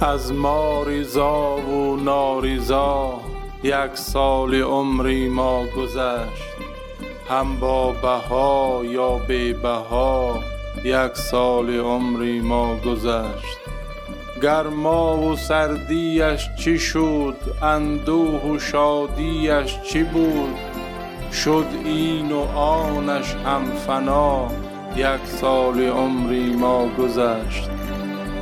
از ماریزا و ناریزا یک سال عمری ما گذشت. هم با بها یا بی بها یک سال عمری ما گذشت. گرما و سردیش چی شد اندوه و شادیش چی بود؟ شد این و آنش هم فنا یک سال عمری ما گذشت.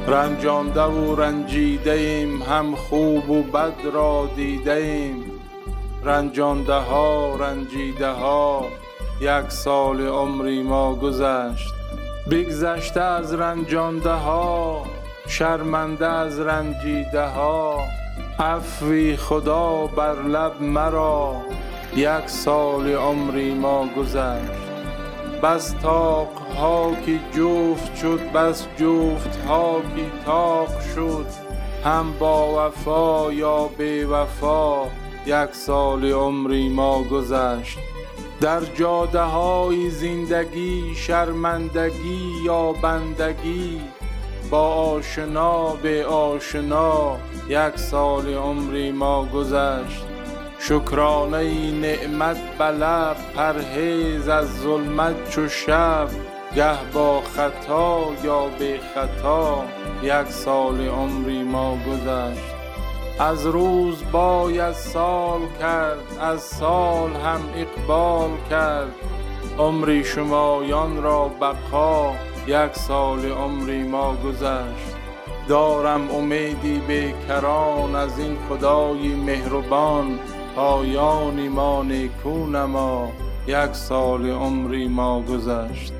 رنجانده و رنجیده ایم هم خوب و بد را دیده ایم رنجانده ها رنجیده ها یک سال عمری ما گذشت. بگذشته از رنجانده ها شرمنده از رنجیده ها عفوی خدا بر لب مرا یک سال عمری ما گذشت. بس طاق ها که جفت شد بس جفت ها که طاق شد. هم با وفا یا بی وفا یک سال عمری ما گذشت. در جاده های زندگی شرمندگی یا بندگی با آشنا به آشنا یک سال عمری ما گذشت. شکرانه نعمت بلب پرهیز از ظلمت چو شب. گه با خطا یا به خطا یک سال عمری ما گذشت. از روز باید سال کرد از سال هم اقبال کرد. عمری شمایان را بقا یک سال عمری ما گذشت. دارم امیدی بیکران از این خدای مهربان. پایان ما نیکو نما یک سال عمری ما گذشت.